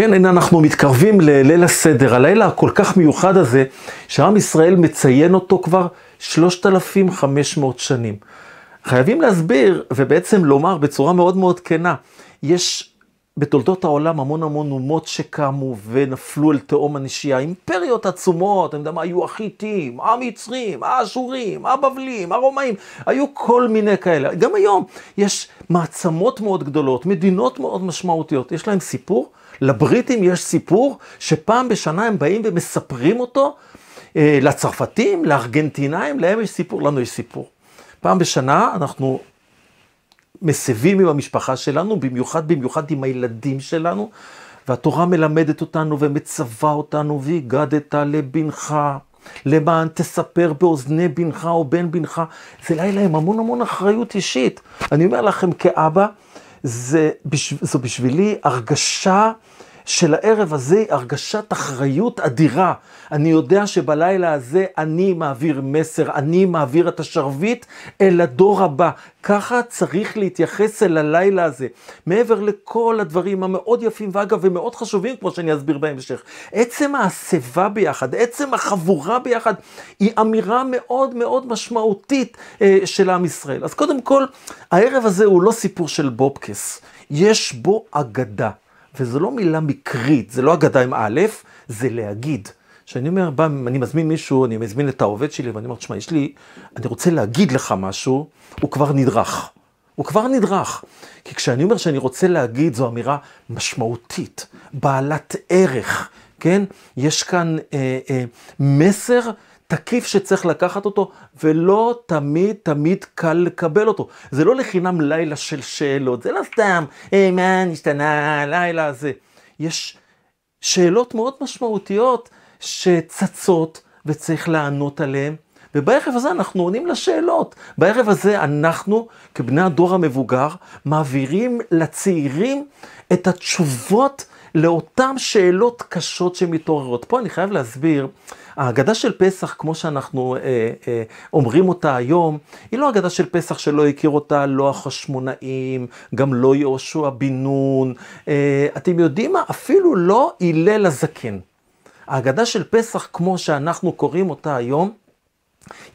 כן, הנה אנחנו מתקרבים לליל הסדר, הלילה הכל כך מיוחד הזה, שעם ישראל מציין אותו כבר 3,500 שנים. חייבים להסביר, ובעצם לומר בצורה מאוד מאוד כנה, יש בתולדות העולם המון המון אומות שקמו ונפלו אל תהום הנשייה, אימפריות עצומות, אני יודע מה, היו החיטים, המצרים, האשורים, הבבלים, הרומאים, היו כל מיני כאלה. גם היום יש מעצמות מאוד גדולות, מדינות מאוד משמעותיות, יש להם סיפור. לבריטים יש סיפור שפעם בשנה הם באים ומספרים אותו אה, לצרפתים, לארגנטינאים, להם יש סיפור, לנו יש סיפור. פעם בשנה אנחנו מסבים עם המשפחה שלנו, במיוחד במיוחד עם הילדים שלנו, והתורה מלמדת אותנו ומצווה אותנו, והגדת לבנך, למען תספר באוזני בנך או בן בנך. זה לילה עם המון המון אחריות אישית. אני אומר לכם כאבא, זה, זו בשבילי הרגשה של הערב הזה הרגשת אחריות אדירה. אני יודע שבלילה הזה אני מעביר מסר, אני מעביר את השרביט אל הדור הבא. ככה צריך להתייחס אל הלילה הזה. מעבר לכל הדברים המאוד יפים, ואגב, ומאוד חשובים, כמו שאני אסביר בהמשך. עצם ההסבה ביחד, עצם החבורה ביחד, היא אמירה מאוד מאוד משמעותית אה, של עם ישראל. אז קודם כל, הערב הזה הוא לא סיפור של בובקס, יש בו הגדה. וזו לא מילה מקרית, זה לא אגדה עם א', זה להגיד. כשאני אומר, בא, אני מזמין מישהו, אני מזמין את העובד שלי, ואני אומר, תשמע, יש לי, אני רוצה להגיד לך משהו, הוא כבר נדרך. הוא כבר נדרך. כי כשאני אומר שאני רוצה להגיד, זו אמירה משמעותית, בעלת ערך, כן? יש כאן אה, אה, מסר תקיף שצריך לקחת אותו, ולא תמיד תמיד קל לקבל אותו. זה לא לחינם לילה של שאלות, זה לא סתם, אה, מה נשתנה הלילה הזה. יש שאלות מאוד משמעותיות שצצות וצריך לענות עליהן. ובערב הזה אנחנו עונים לשאלות. בערב הזה אנחנו, כבני הדור המבוגר, מעבירים לצעירים את התשובות לאותן שאלות קשות שמתעוררות. פה אני חייב להסביר, ההגדה של פסח, כמו שאנחנו אה, אה, אומרים אותה היום, היא לא הגדה של פסח שלא הכיר אותה לא החשמונאים, גם לא יהושע בן נון. אה, אתם יודעים מה? אפילו לא הלל הזקן. ההגדה של פסח, כמו שאנחנו קוראים אותה היום,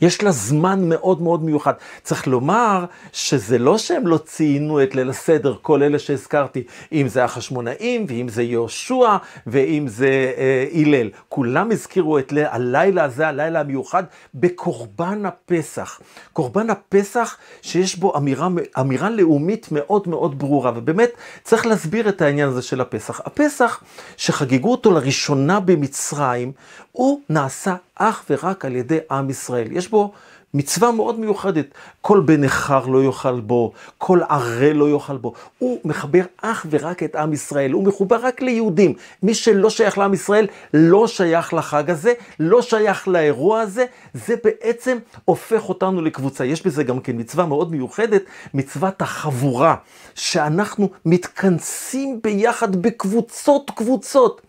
יש לה זמן מאוד מאוד מיוחד. צריך לומר שזה לא שהם לא ציינו את ליל הסדר, כל אלה שהזכרתי, אם זה החשמונאים, ואם זה יהושע, ואם זה אה, הלל. כולם הזכירו את ליל, הלילה הזה, הלילה המיוחד, בקורבן הפסח. קורבן הפסח שיש בו אמירה, אמירה לאומית מאוד מאוד ברורה, ובאמת צריך להסביר את העניין הזה של הפסח. הפסח, שחגגו אותו לראשונה במצרים, הוא נעשה אך ורק על ידי עם ישראל. יש בו מצווה מאוד מיוחדת. כל בן נכר לא יאכל בו, כל ערל לא יאכל בו. הוא מחבר אך ורק את עם ישראל, הוא מחובר רק ליהודים. מי שלא שייך לעם ישראל, לא שייך לחג הזה, לא שייך לאירוע הזה, זה בעצם הופך אותנו לקבוצה. יש בזה גם כן מצווה מאוד מיוחדת, מצוות החבורה, שאנחנו מתכנסים ביחד בקבוצות קבוצות.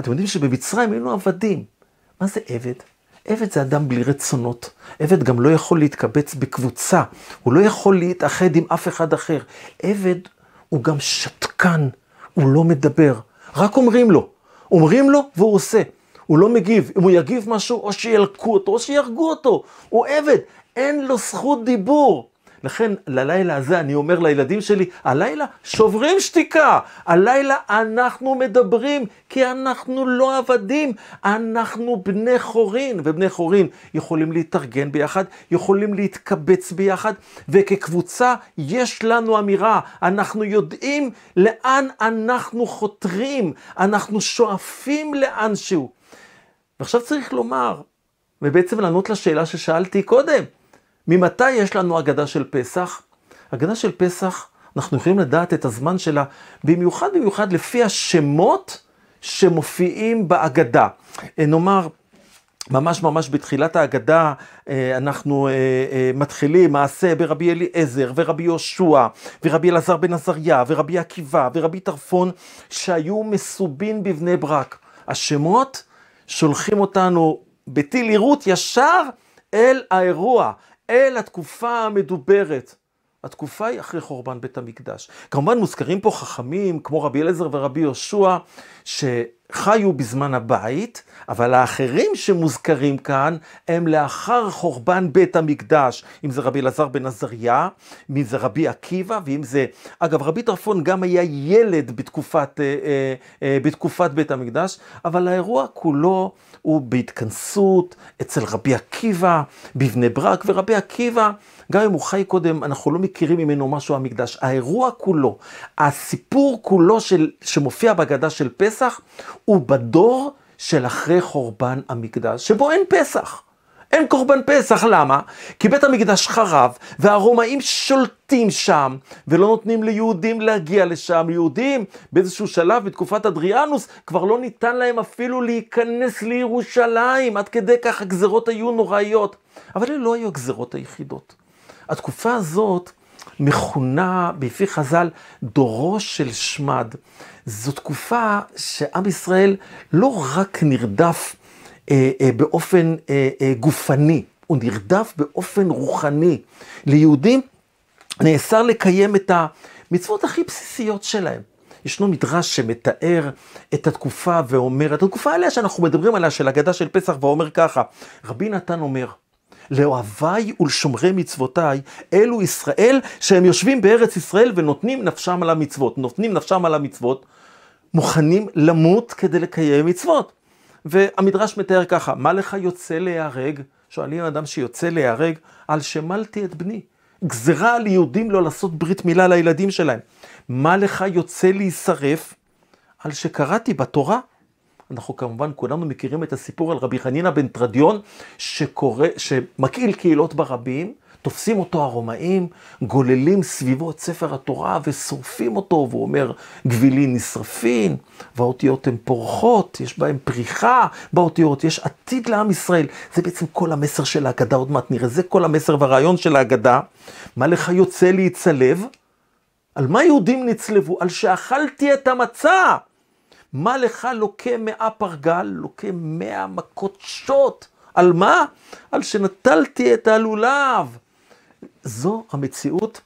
אתם יודעים שבמצרים היינו עבדים. מה זה עבד? עבד זה אדם בלי רצונות. עבד גם לא יכול להתקבץ בקבוצה, הוא לא יכול להתאחד עם אף אחד אחר. עבד הוא גם שתקן, הוא לא מדבר, רק אומרים לו. אומרים לו והוא עושה. הוא לא מגיב. אם הוא יגיב משהו, או שילקו אותו, או שיהרגו אותו. הוא עבד, אין לו זכות דיבור. לכן ללילה הזה אני אומר לילדים שלי, הלילה שוברים שתיקה, הלילה אנחנו מדברים, כי אנחנו לא עבדים, אנחנו בני חורין, ובני חורין יכולים להתארגן ביחד, יכולים להתקבץ ביחד, וכקבוצה יש לנו אמירה, אנחנו יודעים לאן אנחנו חותרים, אנחנו שואפים לאנשהו. ועכשיו צריך לומר, ובעצם לענות לשאלה ששאלתי קודם, ממתי יש לנו הגדה של פסח? הגדה של פסח, אנחנו יכולים לדעת את הזמן שלה, במיוחד במיוחד לפי השמות שמופיעים בהגדה. אה, נאמר, ממש ממש בתחילת ההגדה אה, אנחנו אה, מתחילים מעשה ברבי אליעזר ורבי יהושע ורבי אלעזר בן עזריה ורבי עקיבא ורבי טרפון שהיו מסובין בבני ברק. השמות שולחים אותנו בטיל עירות ישר אל האירוע, אל התקופה המדוברת. התקופה היא אחרי חורבן בית המקדש. כמובן מוזכרים פה חכמים כמו רבי אליעזר ורבי יהושע, שחיו בזמן הבית, אבל האחרים שמוזכרים כאן הם לאחר חורבן בית המקדש, אם זה רבי אלעזר בן עזריה, אם זה רבי עקיבא, ואם זה, אגב, רבי טרפון גם היה ילד בתקופת, אה, אה, אה, בתקופת בית המקדש, אבל האירוע כולו הוא בהתכנסות אצל רבי עקיבא, בבני ברק, ורבי עקיבא, גם אם הוא חי קודם, אנחנו לא מכירים ממנו משהו המקדש. האירוע כולו, הסיפור כולו של, שמופיע בהגדה של פסח, הוא בדור של אחרי חורבן המקדש, שבו אין פסח. אין קורבן פסח, למה? כי בית המקדש חרב, והרומאים שולטים שם, ולא נותנים ליהודים להגיע לשם. יהודים באיזשהו שלב בתקופת אדריאנוס, כבר לא ניתן להם אפילו להיכנס לירושלים, עד כדי כך הגזרות היו נוראיות. אבל אלה לא היו הגזרות היחידות. התקופה הזאת מכונה בפי חז"ל דורו של שמד. זו תקופה שעם ישראל לא רק נרדף אה, אה, באופן אה, אה, גופני, הוא נרדף באופן רוחני. ליהודים נאסר לקיים את המצוות הכי בסיסיות שלהם. ישנו מדרש שמתאר את התקופה ואומר, את התקופה עליה שאנחנו מדברים עליה, של הגדה של פסח, ואומר ככה, רבי נתן אומר, לאוהביי ולשומרי מצוותיי, אלו ישראל שהם יושבים בארץ ישראל ונותנים נפשם על המצוות. נותנים נפשם על המצוות, מוכנים למות כדי לקיים מצוות. והמדרש מתאר ככה, מה לך יוצא להיהרג? שואלים אדם שיוצא להיהרג, על שמלתי את בני. גזרה על יהודים לא לעשות ברית מילה לילדים שלהם. מה לך יוצא להישרף? על שקראתי בתורה. אנחנו כמובן כולנו מכירים את הסיפור על רבי חנינא בן תרדיון, שקורא, שמקהיל קהילות ברבים, תופסים אותו הרומאים, גוללים סביבו את ספר התורה ושורפים אותו, והוא אומר, גבילי נשרפין, והאותיות הן פורחות, יש בהן פריחה באותיות, יש עתיד לעם ישראל. זה בעצם כל המסר של ההגדה, עוד מעט נראה, זה כל המסר והרעיון של ההגדה. מה לך יוצא להצלב? על מה יהודים נצלבו? על שאכלתי את המצה. מה לך לוקה מאה פרגל? לוקה מאה מכות שוט. על מה? על שנטלתי את הלולב. זו המציאות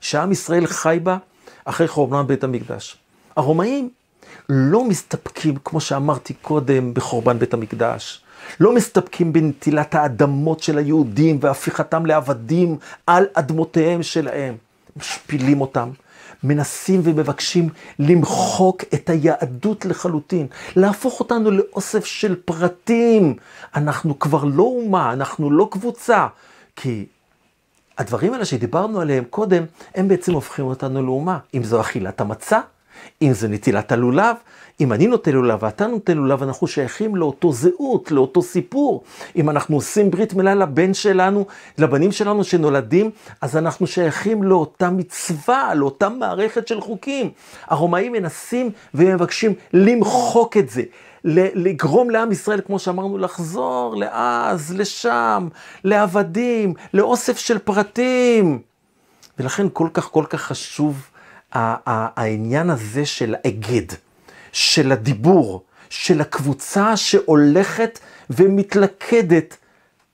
שעם ישראל חי בה אחרי חורבן בית המקדש. הרומאים לא מסתפקים, כמו שאמרתי קודם, בחורבן בית המקדש. לא מסתפקים בנטילת האדמות של היהודים והפיכתם לעבדים על אדמותיהם שלהם. משפילים אותם, מנסים ומבקשים למחוק את היהדות לחלוטין, להפוך אותנו לאוסף של פרטים. אנחנו כבר לא אומה, אנחנו לא קבוצה, כי הדברים האלה שדיברנו עליהם קודם, הם בעצם הופכים אותנו לאומה. אם זו אכילת המצה, אם זה נטילת הלולב, אם אני נוטל לולב ואתה נוטל לולב, אנחנו שייכים לאותו זהות, לאותו סיפור. אם אנחנו עושים ברית מילה לבן שלנו, לבנים שלנו שנולדים, אז אנחנו שייכים לאותה מצווה, לאותה מערכת של חוקים. הרומאים מנסים ומבקשים למחוק את זה. לגרום לעם ישראל, כמו שאמרנו, לחזור לאז, לשם, לעבדים, לאוסף של פרטים. ולכן כל כך כל כך חשוב העניין הזה של ההיגד, של הדיבור, של הקבוצה שהולכת ומתלכדת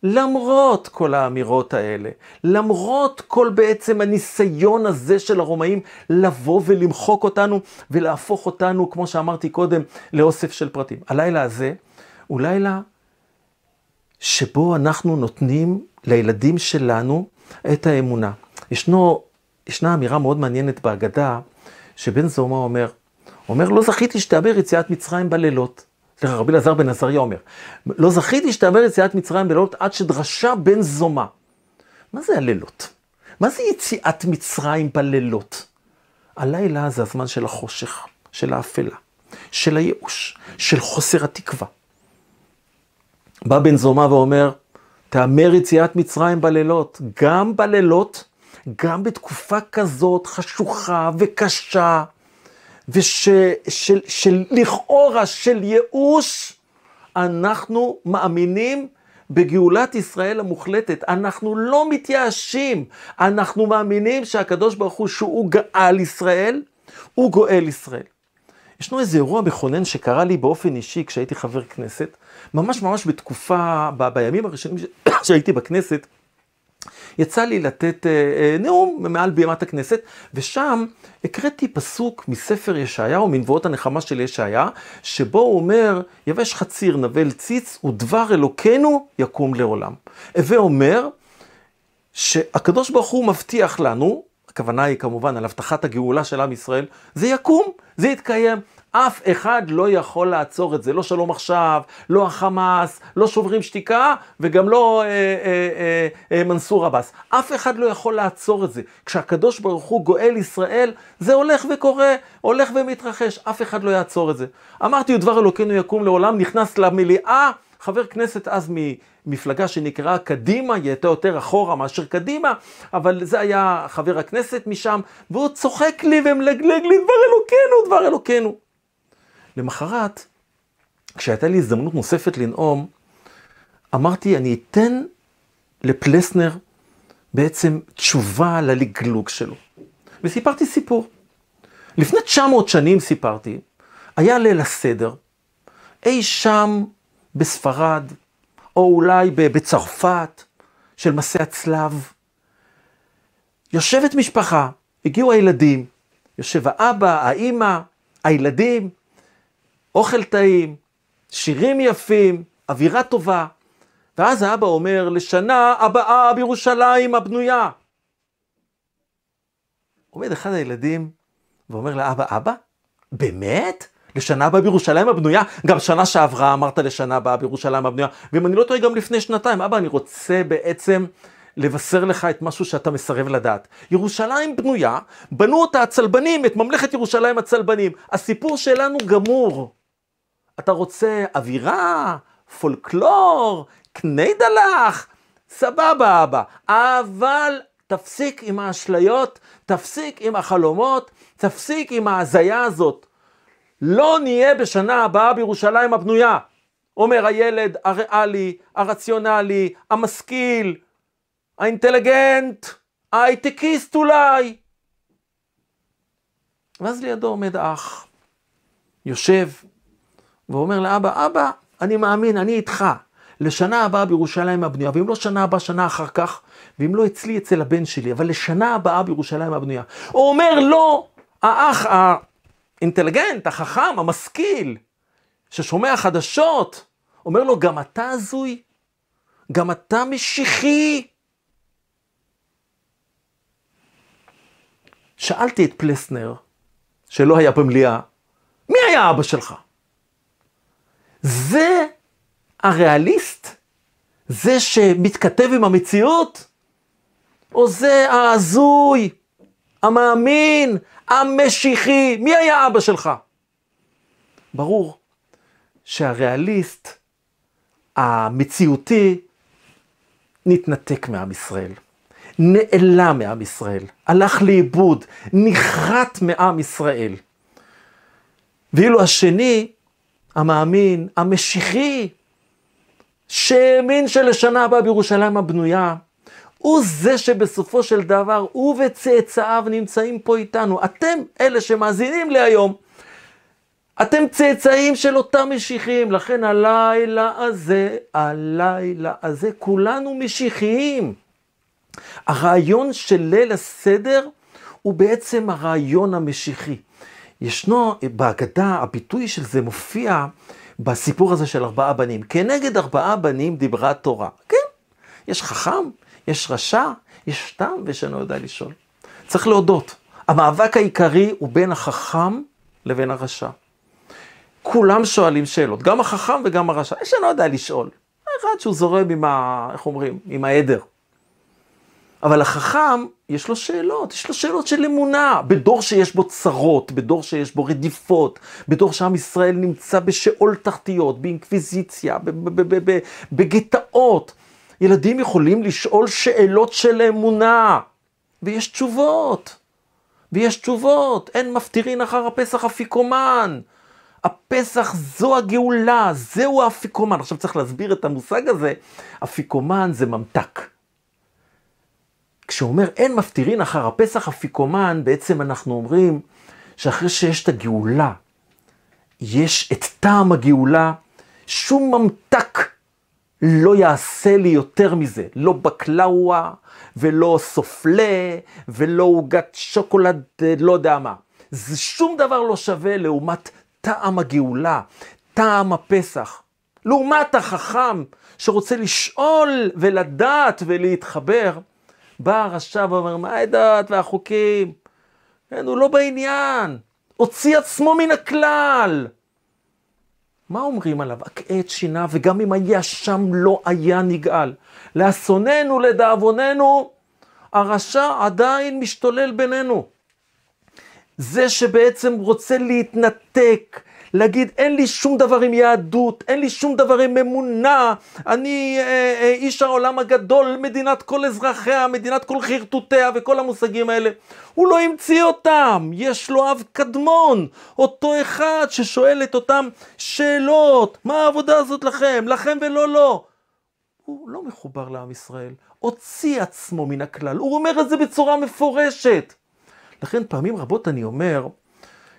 למרות כל האמירות האלה, למרות כל בעצם הניסיון הזה של הרומאים לבוא ולמחוק אותנו ולהפוך אותנו, כמו שאמרתי קודם, לאוסף של פרטים. הלילה הזה הוא לילה שבו אנחנו נותנים לילדים שלנו את האמונה. ישנו, ישנה אמירה מאוד מעניינת בהגדה, שבן זומא אומר, אומר, לא זכיתי שתעבר יציאת מצרים בלילות. סליחה, רבי אלעזר בן עזריה אומר, לא זכיתי שתעבר יציאת מצרים בלילות עד שדרשה בן זומה. מה זה הלילות? מה זה יציאת מצרים בלילות? הלילה זה הזמן של החושך, של האפלה, של הייאוש, של חוסר התקווה. בא בן זומה ואומר, תאמר יציאת מצרים בלילות, גם בלילות, גם בתקופה כזאת חשוכה וקשה, ושלכאורה של, של ייאוש, אנחנו מאמינים בגאולת ישראל המוחלטת. אנחנו לא מתייאשים, אנחנו מאמינים שהקדוש ברוך הוא, שהוא גאל ישראל, הוא גואל ישראל. ישנו איזה אירוע מכונן שקרה לי באופן אישי כשהייתי חבר כנסת, ממש ממש בתקופה, ב, בימים הראשונים שהייתי בכנסת, יצא לי לתת אה, אה, נאום מעל בימת הכנסת, ושם הקראתי פסוק מספר ישעיהו, מנבואות הנחמה של ישעיה, שבו הוא אומר, יבש חציר נבל ציץ ודבר אלוקינו יקום לעולם. הווה אומר שהקדוש ברוך הוא מבטיח לנו, הכוונה היא כמובן על הבטחת הגאולה של עם ישראל, זה יקום, זה יתקיים. אף אחד לא יכול לעצור את זה, לא שלום עכשיו, לא החמאס, לא שוברים שתיקה וגם לא אה, אה, אה, אה, מנסור עבאס. אף אחד לא יכול לעצור את זה. כשהקדוש ברוך הוא גואל ישראל, זה הולך וקורה, הולך ומתרחש, אף אחד לא יעצור את זה. אמרתי, ודבר אלוקינו יקום לעולם, נכנס למליאה, חבר כנסת אז ממפלגה שנקראה קדימה, היא הייתה יותר אחורה מאשר קדימה, אבל זה היה חבר הכנסת משם, והוא צוחק לי ומלגלג לי, דבר אלוקינו, דבר אלוקינו. למחרת, כשהייתה לי הזדמנות נוספת לנאום, אמרתי, אני אתן לפלסנר בעצם תשובה ללגלוג שלו. וסיפרתי סיפור. לפני 900 שנים סיפרתי, היה ליל הסדר, אי שם בספרד, או אולי בצרפת, של מסע הצלב. יושבת משפחה, הגיעו הילדים, יושב האבא, האימא, הילדים, אוכל טעים, שירים יפים, אווירה טובה. ואז האבא אומר, לשנה הבאה בירושלים הבנויה. עומד אחד הילדים ואומר לאבא, אבא, באמת? לשנה הבאה בירושלים הבנויה? גם שנה שעברה אמרת לשנה הבאה בירושלים הבנויה, ואם אני לא טועה גם לפני שנתיים. אבא, אני רוצה בעצם לבשר לך את משהו שאתה מסרב לדעת. ירושלים בנויה, בנו אותה הצלבנים, את ממלכת ירושלים הצלבנים. הסיפור שלנו גמור. אתה רוצה אווירה, פולקלור, קני דלח, סבבה אבא, אבל תפסיק עם האשליות, תפסיק עם החלומות, תפסיק עם ההזיה הזאת. לא נהיה בשנה הבאה בירושלים הבנויה. אומר הילד הריאלי, הרציונלי, המשכיל, האינטליגנט, ההייטקיסט אולי. ואז לידו עומד אח, יושב, ואומר לאבא, אבא, אני מאמין, אני איתך. לשנה הבאה בירושלים הבנויה, ואם לא שנה הבאה, שנה אחר כך, ואם לא אצלי, אצל הבן שלי, אבל לשנה הבאה בירושלים הבנויה. הוא אומר לו, האח האינטליגנט, החכם, המשכיל, ששומע חדשות, אומר לו, גם אתה הזוי? גם אתה משיחי? שאלתי את פלסנר, שלא היה במליאה, מי היה אבא שלך? זה הריאליסט? זה שמתכתב עם המציאות? או זה ההזוי, המאמין, המשיחי? מי היה אבא שלך? ברור שהריאליסט המציאותי נתנתק מעם ישראל, נעלם מעם ישראל, הלך לאיבוד, נחרט מעם ישראל. ואילו השני המאמין, המשיחי, שהאמין שלשנה הבאה בירושלים הבנויה, הוא זה שבסופו של דבר, הוא וצאצאיו נמצאים פה איתנו. אתם אלה שמאזינים לי היום. אתם צאצאים של אותם משיחיים, לכן הלילה הזה, הלילה הזה, כולנו משיחיים. הרעיון של ליל הסדר הוא בעצם הרעיון המשיחי. ישנו בהגדה, הביטוי של זה מופיע בסיפור הזה של ארבעה בנים. כנגד ארבעה בנים דיברה התורה. כן, יש חכם, יש רשע, יש תם ושאינו יודע לשאול. צריך להודות, המאבק העיקרי הוא בין החכם לבין הרשע. כולם שואלים שאלות, גם החכם וגם הרשע. יש שאינו יודע לשאול. אחד שהוא זורם עם ה... איך אומרים? עם העדר. אבל החכם, יש לו שאלות, יש לו שאלות של אמונה. בדור שיש בו צרות, בדור שיש בו רדיפות, בדור שעם ישראל נמצא בשאול תחתיות, באינקוויזיציה, בגטאות. ילדים יכולים לשאול שאלות של אמונה, ויש תשובות. ויש תשובות, אין מפטירין אחר הפסח אפיקומן. הפסח זו הגאולה, זהו האפיקומן. עכשיו צריך להסביר את המושג הזה, אפיקומן זה ממתק. כשהוא אומר אין מפטירין אחר הפסח אפיקומן, בעצם אנחנו אומרים שאחרי שיש את הגאולה, יש את טעם הגאולה, שום ממתק לא יעשה לי יותר מזה, לא בקלאווה, ולא סופלה, ולא עוגת שוקולד, לא יודע מה. זה שום דבר לא שווה לעומת טעם הגאולה, טעם הפסח. לעומת החכם שרוצה לשאול ולדעת ולהתחבר, בא הרשע ואומר, מה הדת והחוקים? כן, הוא לא בעניין, הוציא עצמו מן הכלל. מה אומרים עליו? הקהה את שיניו, וגם אם היה שם לא היה נגאל. לאסוננו, לדאבוננו, הרשע עדיין משתולל בינינו. זה שבעצם רוצה להתנתק, להגיד אין לי שום דבר עם יהדות, אין לי שום דבר עם אמונה, אני אה, אה, איש העולם הגדול, מדינת כל אזרחיה, מדינת כל חרטוטיה וכל המושגים האלה. הוא לא המציא אותם, יש לו אב קדמון, אותו אחד ששואל את אותם שאלות, מה העבודה הזאת לכם, לכם ולא לא. הוא לא מחובר לעם ישראל, הוציא עצמו מן הכלל, הוא אומר את זה בצורה מפורשת. לכן פעמים רבות אני אומר,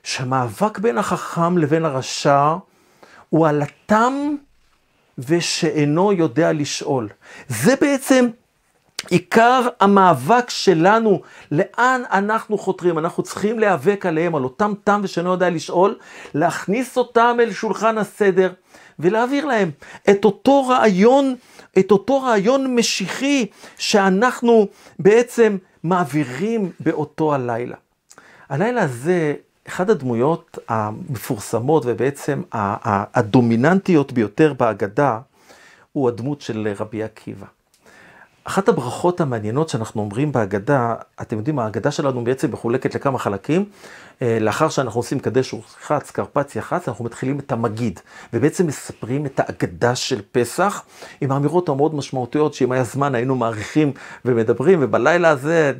שהמאבק בין החכם לבין הרשע הוא על התם ושאינו יודע לשאול. זה בעצם עיקר המאבק שלנו, לאן אנחנו חותרים. אנחנו צריכים להיאבק עליהם, על אותם תם ושאינו יודע לשאול, להכניס אותם אל שולחן הסדר ולהעביר להם את אותו רעיון, את אותו רעיון משיחי שאנחנו בעצם מעבירים באותו הלילה. הלילה הזה אחת הדמויות המפורסמות ובעצם הדומיננטיות ביותר בהגדה הוא הדמות של רבי עקיבא. אחת הברכות המעניינות שאנחנו אומרים בהגדה, אתם יודעים, ההגדה שלנו בעצם מחולקת לכמה חלקים. אה, לאחר שאנחנו עושים קדש ורחץ, קרפץ יחץ, אנחנו מתחילים את המגיד, ובעצם מספרים את ההגדה של פסח, עם האמירות המאוד משמעותיות, שאם היה זמן היינו מעריכים ומדברים, ובלילה הזה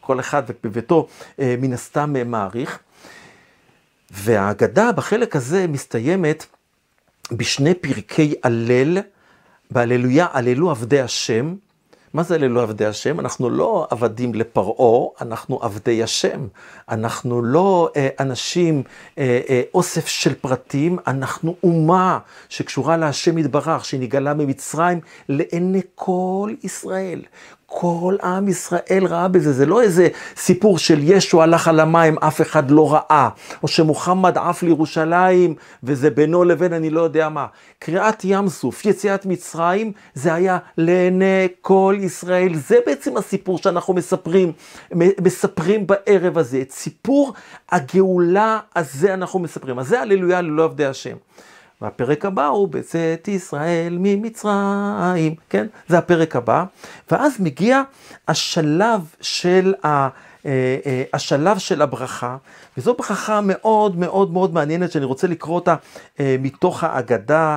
כל אחד בביתו אה, מן הסתם אה, מעריך. וההגדה בחלק הזה מסתיימת בשני פרקי הלל, בהללויה הללו עבדי השם. מה זה הללו עבדי השם? אנחנו לא עבדים לפרעה, אנחנו עבדי השם. אנחנו לא אה, אנשים, אה, אה, אוסף של פרטים, אנחנו אומה שקשורה להשם יתברך, שנגאלה ממצרים לעיני כל ישראל. כל עם ישראל ראה בזה, זה לא איזה סיפור של ישו הלך על המים, אף אחד לא ראה, או שמוחמד עף לירושלים, וזה בינו לבין אני לא יודע מה. קריעת ים סוף, יציאת מצרים, זה היה לעיני כל ישראל. זה בעצם הסיפור שאנחנו מספרים, מספרים בערב הזה. את סיפור הגאולה הזה אנחנו מספרים. אז זה הללויה ללא עבדי השם. והפרק הבא הוא בצאת ישראל ממצרים, כן? זה הפרק הבא. ואז מגיע השלב של, ה, אה, אה, השלב של הברכה, וזו ברכה מאוד מאוד מאוד מעניינת שאני רוצה לקרוא אותה אה, מתוך ההגדה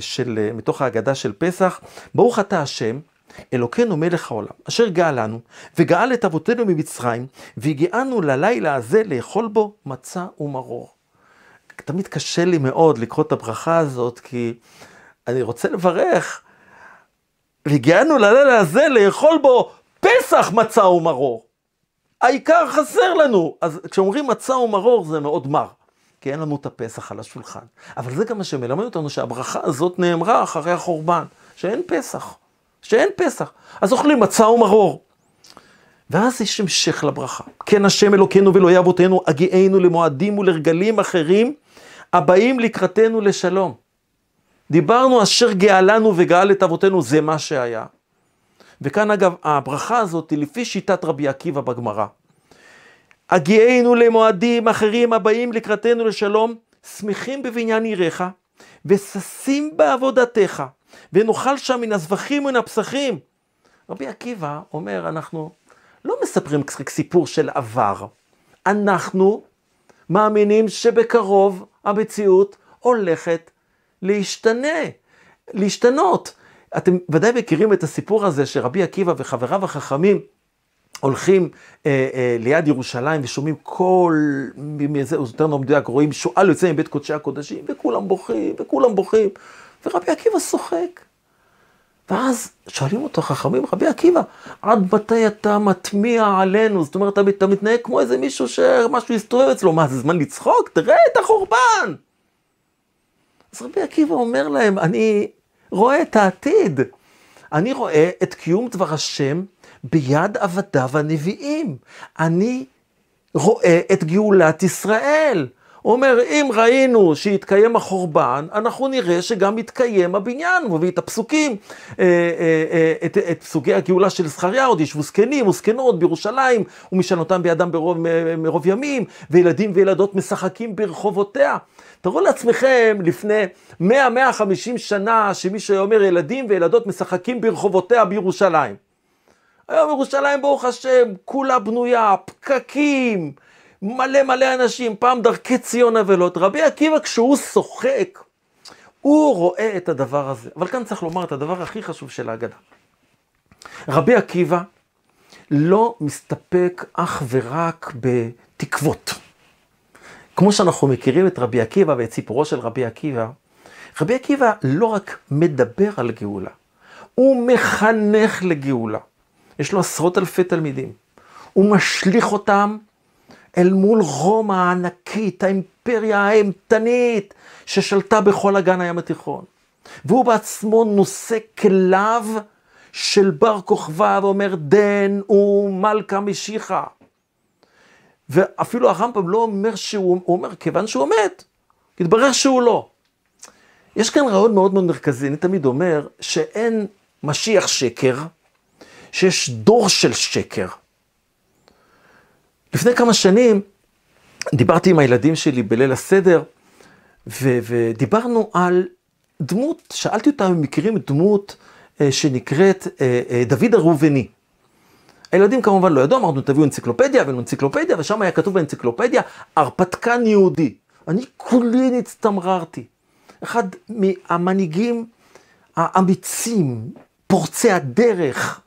של, מתוך ההגדה של פסח. ברוך אתה השם. אלוקינו מלך העולם, אשר גאל לנו, וגאל את אבותינו ממצרים, והגיענו ללילה הזה לאכול בו מצה ומרור. תמיד קשה לי מאוד לקרוא את הברכה הזאת, כי אני רוצה לברך, והגיענו ללילה הזה לאכול בו פסח מצה ומרור. העיקר חסר לנו. אז כשאומרים מצה ומרור זה מאוד מר, כי אין לנו את הפסח על השולחן. אבל זה גם מה שמלמד אותנו שהברכה הזאת נאמרה אחרי החורבן, שאין פסח, שאין פסח. אז אוכלים מצה ומרור. ואז יש המשך לברכה. כן השם אלוקינו ואלוהי אבותינו, הגיענו למועדים ולרגלים אחרים הבאים לקראתנו לשלום. דיברנו אשר גאלנו וגאל את אבותינו, זה מה שהיה. וכאן אגב, הברכה הזאת היא לפי שיטת רבי עקיבא בגמרא. הגיענו למועדים אחרים הבאים לקראתנו לשלום, שמחים בבניין עיריך, וששים בעבודתך, ונאכל שם מן הזבחים ומן הפסחים. רבי עקיבא אומר, אנחנו לא מספרים סיפור של עבר, אנחנו מאמינים שבקרוב המציאות הולכת להשתנה, להשתנות. אתם ודאי מכירים את הסיפור הזה שרבי עקיבא וחבריו החכמים הולכים אה, אה, ליד ירושלים ושומעים קול, מזה, או יותר לא מדויק, רואים שועל יוצא מבית קודשי הקודשים, וכולם בוכים, וכולם בוכים, ורבי עקיבא צוחק. ואז שואלים אותו חכמים, רבי עקיבא, עד מתי אתה מטמיע עלינו? זאת אומרת, אתה, מתנהג כמו איזה מישהו שמשהו יסתובב אצלו, מה, זה זמן לצחוק? תראה את החורבן! אז רבי עקיבא אומר להם, אני רואה את העתיד. אני רואה את קיום דבר השם ביד עבדיו הנביאים. אני רואה את גאולת ישראל. הוא אומר, אם ראינו שהתקיים החורבן, אנחנו נראה שגם יתקיים הבניין. הוא מביא את הפסוקים, אה, אה, אה, את, את פסוקי הגאולה של זכריה, עוד ישבו זקנים וזקנות בירושלים, ומשענותם בידם ברוב, מרוב ימים, וילדים וילדות משחקים ברחובותיה. תראו לעצמכם לפני 100-150 שנה, שמישהו היה אומר, ילדים וילדות משחקים ברחובותיה בירושלים. היום ירושלים, ברוך השם, כולה בנויה, פקקים. מלא מלא אנשים, פעם דרכי ציון אבלות. רבי עקיבא כשהוא שוחק, הוא רואה את הדבר הזה. אבל כאן צריך לומר את הדבר הכי חשוב של ההגדה. רבי עקיבא לא מסתפק אך ורק בתקוות. כמו שאנחנו מכירים את רבי עקיבא ואת סיפורו של רבי עקיבא, רבי עקיבא לא רק מדבר על גאולה, הוא מחנך לגאולה. יש לו עשרות אלפי תלמידים. הוא משליך אותם אל מול רומא הענקית, האימפריה האימתנית, ששלטה בכל אגן הים התיכון. והוא בעצמו נושא כליו של בר כוכבא ואומר, דן ומלכה משיחה. ואפילו הרמב"ם לא אומר שהוא, הוא אומר, כיוון שהוא מת, התברר שהוא לא. יש כאן רעיון מאוד מאוד מרכזי, אני תמיד אומר שאין משיח שקר, שיש דור של שקר. לפני כמה שנים דיברתי עם הילדים שלי בליל הסדר, ו- ודיברנו על דמות, שאלתי אותם אם מכירים דמות אה, שנקראת אה, אה, דוד הראובני. הילדים כמובן לא ידעו, אמרנו תביאו אנציקלופדיה, הבאנו אנציקלופדיה, ושם היה כתוב באנציקלופדיה, הרפתקן יהודי. אני כולי נצטמררתי. אחד מהמנהיגים האמיצים, פורצי הדרך,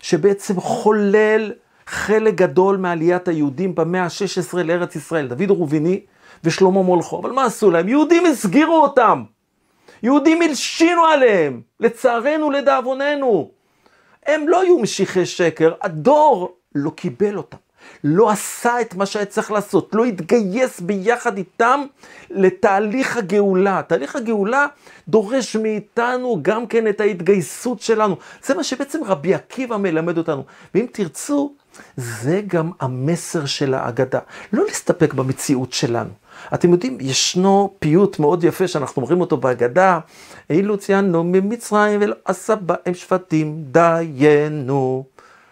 שבעצם חולל חלק גדול מעליית היהודים במאה ה-16 לארץ ישראל, דוד רוביני ושלמה מולכו. אבל מה עשו להם? יהודים הסגירו אותם. יהודים הלשינו עליהם, לצערנו, לדאבוננו. הם לא היו משיחי שקר, הדור לא קיבל אותם. לא עשה את מה שהיה צריך לעשות, לא התגייס ביחד איתם לתהליך הגאולה. תהליך הגאולה דורש מאיתנו גם כן את ההתגייסות שלנו. זה מה שבעצם רבי עקיבא מלמד אותנו. ואם תרצו, זה גם המסר של ההגדה. לא להסתפק במציאות שלנו. אתם יודעים, ישנו פיוט מאוד יפה שאנחנו אומרים אותו בהגדה, אילו ציינו ממצרים ולא עשה בהם שבטים דיינו.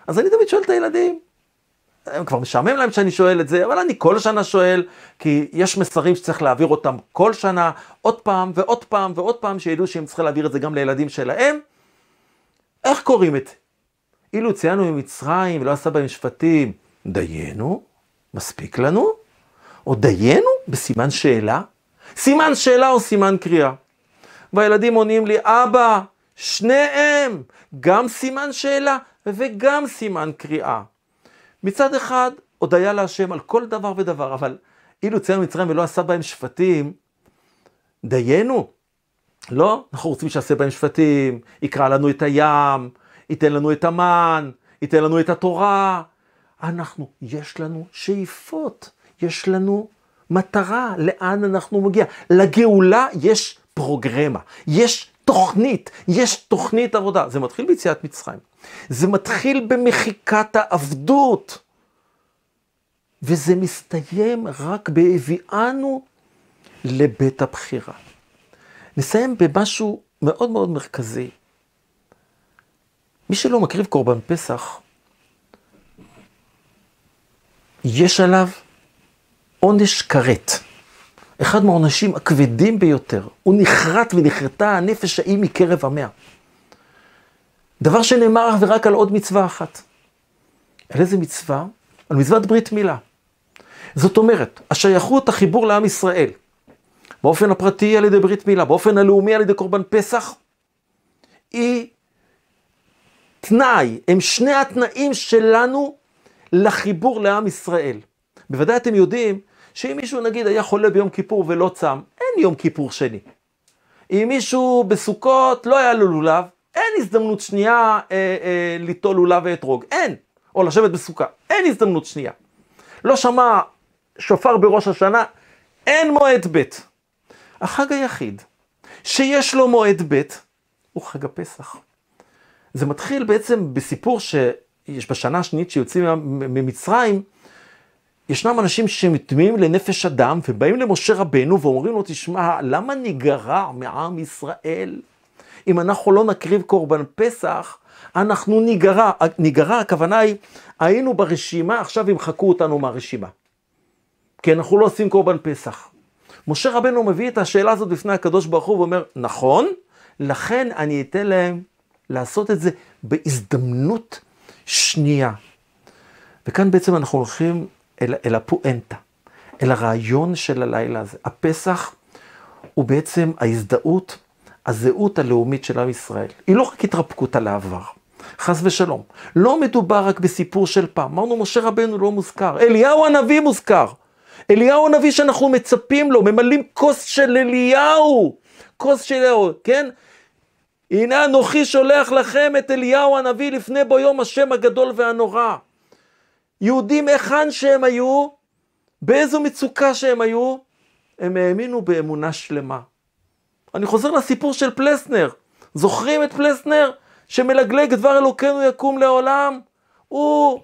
אז אני תמיד שואל את הילדים, הם כבר משעמם להם שאני שואל את זה, אבל אני כל שנה שואל, כי יש מסרים שצריך להעביר אותם כל שנה, עוד פעם ועוד פעם ועוד פעם, שידעו שהם צריכים להעביר את זה גם לילדים שלהם. איך קוראים את אילו ציינו ממצרים ולא עשה בהם שפטים, דיינו, מספיק לנו? או דיינו בסימן שאלה? סימן שאלה או סימן קריאה? והילדים עונים לי, אבא, שניהם, גם סימן שאלה וגם סימן קריאה. מצד אחד, הודיה להשם על כל דבר ודבר, אבל אילו ציינו מצרים ולא עשה בהם שפטים, דיינו. לא, אנחנו רוצים שיעשה בהם שפטים, יקרא לנו את הים, ייתן לנו את המן, ייתן לנו את התורה. אנחנו, יש לנו שאיפות, יש לנו מטרה, לאן אנחנו מגיע. לגאולה יש פרוגרמה, יש תוכנית, יש תוכנית עבודה. זה מתחיל ביציאת מצרים, זה מתחיל במחיקת העבדות, וזה מסתיים רק בהביאנו לבית הבחירה. נסיים במשהו מאוד מאוד מרכזי. מי שלא מקריב קורבן פסח, יש עליו עונש כרת. אחד מהעונשים הכבדים ביותר. הוא נחרט ונחרטה הנפש ההיא מקרב עמיה. דבר שנאמר אך ורק על עוד מצווה אחת. על איזה מצווה? על מצוות ברית מילה. זאת אומרת, השייכות, החיבור לעם ישראל, באופן הפרטי על ידי ברית מילה, באופן הלאומי על ידי קורבן פסח, היא תנאי, הם שני התנאים שלנו לחיבור לעם ישראל. בוודאי אתם יודעים שאם מישהו נגיד היה חולה ביום כיפור ולא צם, אין יום כיפור שני. אם מישהו בסוכות לא היה לו לולב, אין הזדמנות שנייה אה, אה, ליטול לולב ואתרוג, אין. או לשבת בסוכה, אין הזדמנות שנייה. לא שמע שופר בראש השנה, אין מועד ב'. החג היחיד שיש לו מועד ב', הוא חג הפסח. זה מתחיל בעצם בסיפור שיש בשנה השנית שיוצאים ממצרים, ישנם אנשים שמטמאים לנפש אדם ובאים למשה רבנו ואומרים לו, תשמע, למה ניגרע מעם ישראל? אם אנחנו לא נקריב קורבן פסח, אנחנו ניגרע. ניגרע, הכוונה היא, היינו ברשימה, עכשיו ימחקו אותנו מהרשימה. כי אנחנו לא עושים קורבן פסח. משה רבנו מביא את השאלה הזאת בפני הקדוש ברוך הוא ואומר, נכון, לכן אני אתן להם לעשות את זה בהזדמנות שנייה. וכאן בעצם אנחנו הולכים אל, אל הפואנטה, אל הרעיון של הלילה הזה. הפסח הוא בעצם ההזדהות, הזהות הלאומית של עם ישראל. היא לא רק התרפקות על העבר, חס ושלום. לא מדובר רק בסיפור של פעם. אמרנו, משה רבנו לא מוזכר, אליהו הנביא מוזכר. אליהו הנביא שאנחנו מצפים לו, ממלאים כוס של אליהו, כוס של אליהו, כן? הנה אנוכי שולח לכם את אליהו הנביא לפני בו יום השם הגדול והנורא. יהודים היכן שהם היו, באיזו מצוקה שהם היו, הם האמינו באמונה שלמה. אני חוזר לסיפור של פלסנר. זוכרים את פלסנר? שמלגלג דבר אלוקינו יקום לעולם? הוא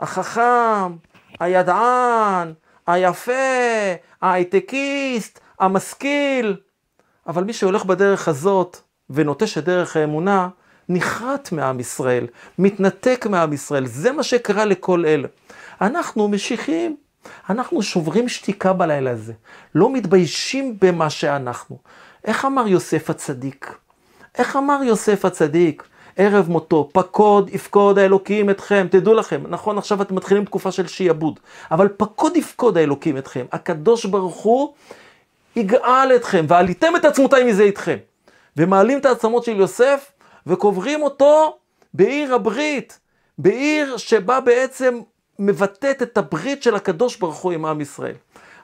החכם, הידען, היפה, ההייטקיסט, המשכיל. אבל מי שהולך בדרך הזאת ונוטש את דרך האמונה, נחרט מעם ישראל, מתנתק מעם ישראל. זה מה שקרה לכל אלה. אנחנו משיחיים, אנחנו שוברים שתיקה בלילה הזה, לא מתביישים במה שאנחנו. איך אמר יוסף הצדיק? איך אמר יוסף הצדיק? ערב מותו, פקוד יפקוד האלוקים אתכם, תדעו לכם, נכון עכשיו אתם מתחילים תקופה של שיעבוד, אבל פקוד יפקוד האלוקים אתכם, הקדוש ברוך הוא יגאל אתכם, ועליתם את עצמותיי מזה איתכם. ומעלים את העצמות של יוסף, וקוברים אותו בעיר הברית, בעיר שבה בעצם מבטאת את הברית של הקדוש ברוך הוא עם עם ישראל.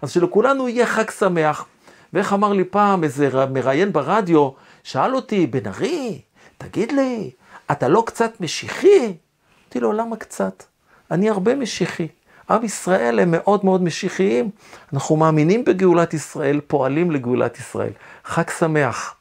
אז שלכולנו יהיה חג שמח. ואיך אמר לי פעם איזה מראיין ברדיו, שאל אותי, בן ארי, תגיד לי, אתה לא קצת משיחי? אמרתי לו, למה קצת? אני הרבה משיחי. עם ישראל הם מאוד מאוד משיחיים. אנחנו מאמינים בגאולת ישראל, פועלים לגאולת ישראל. חג שמח.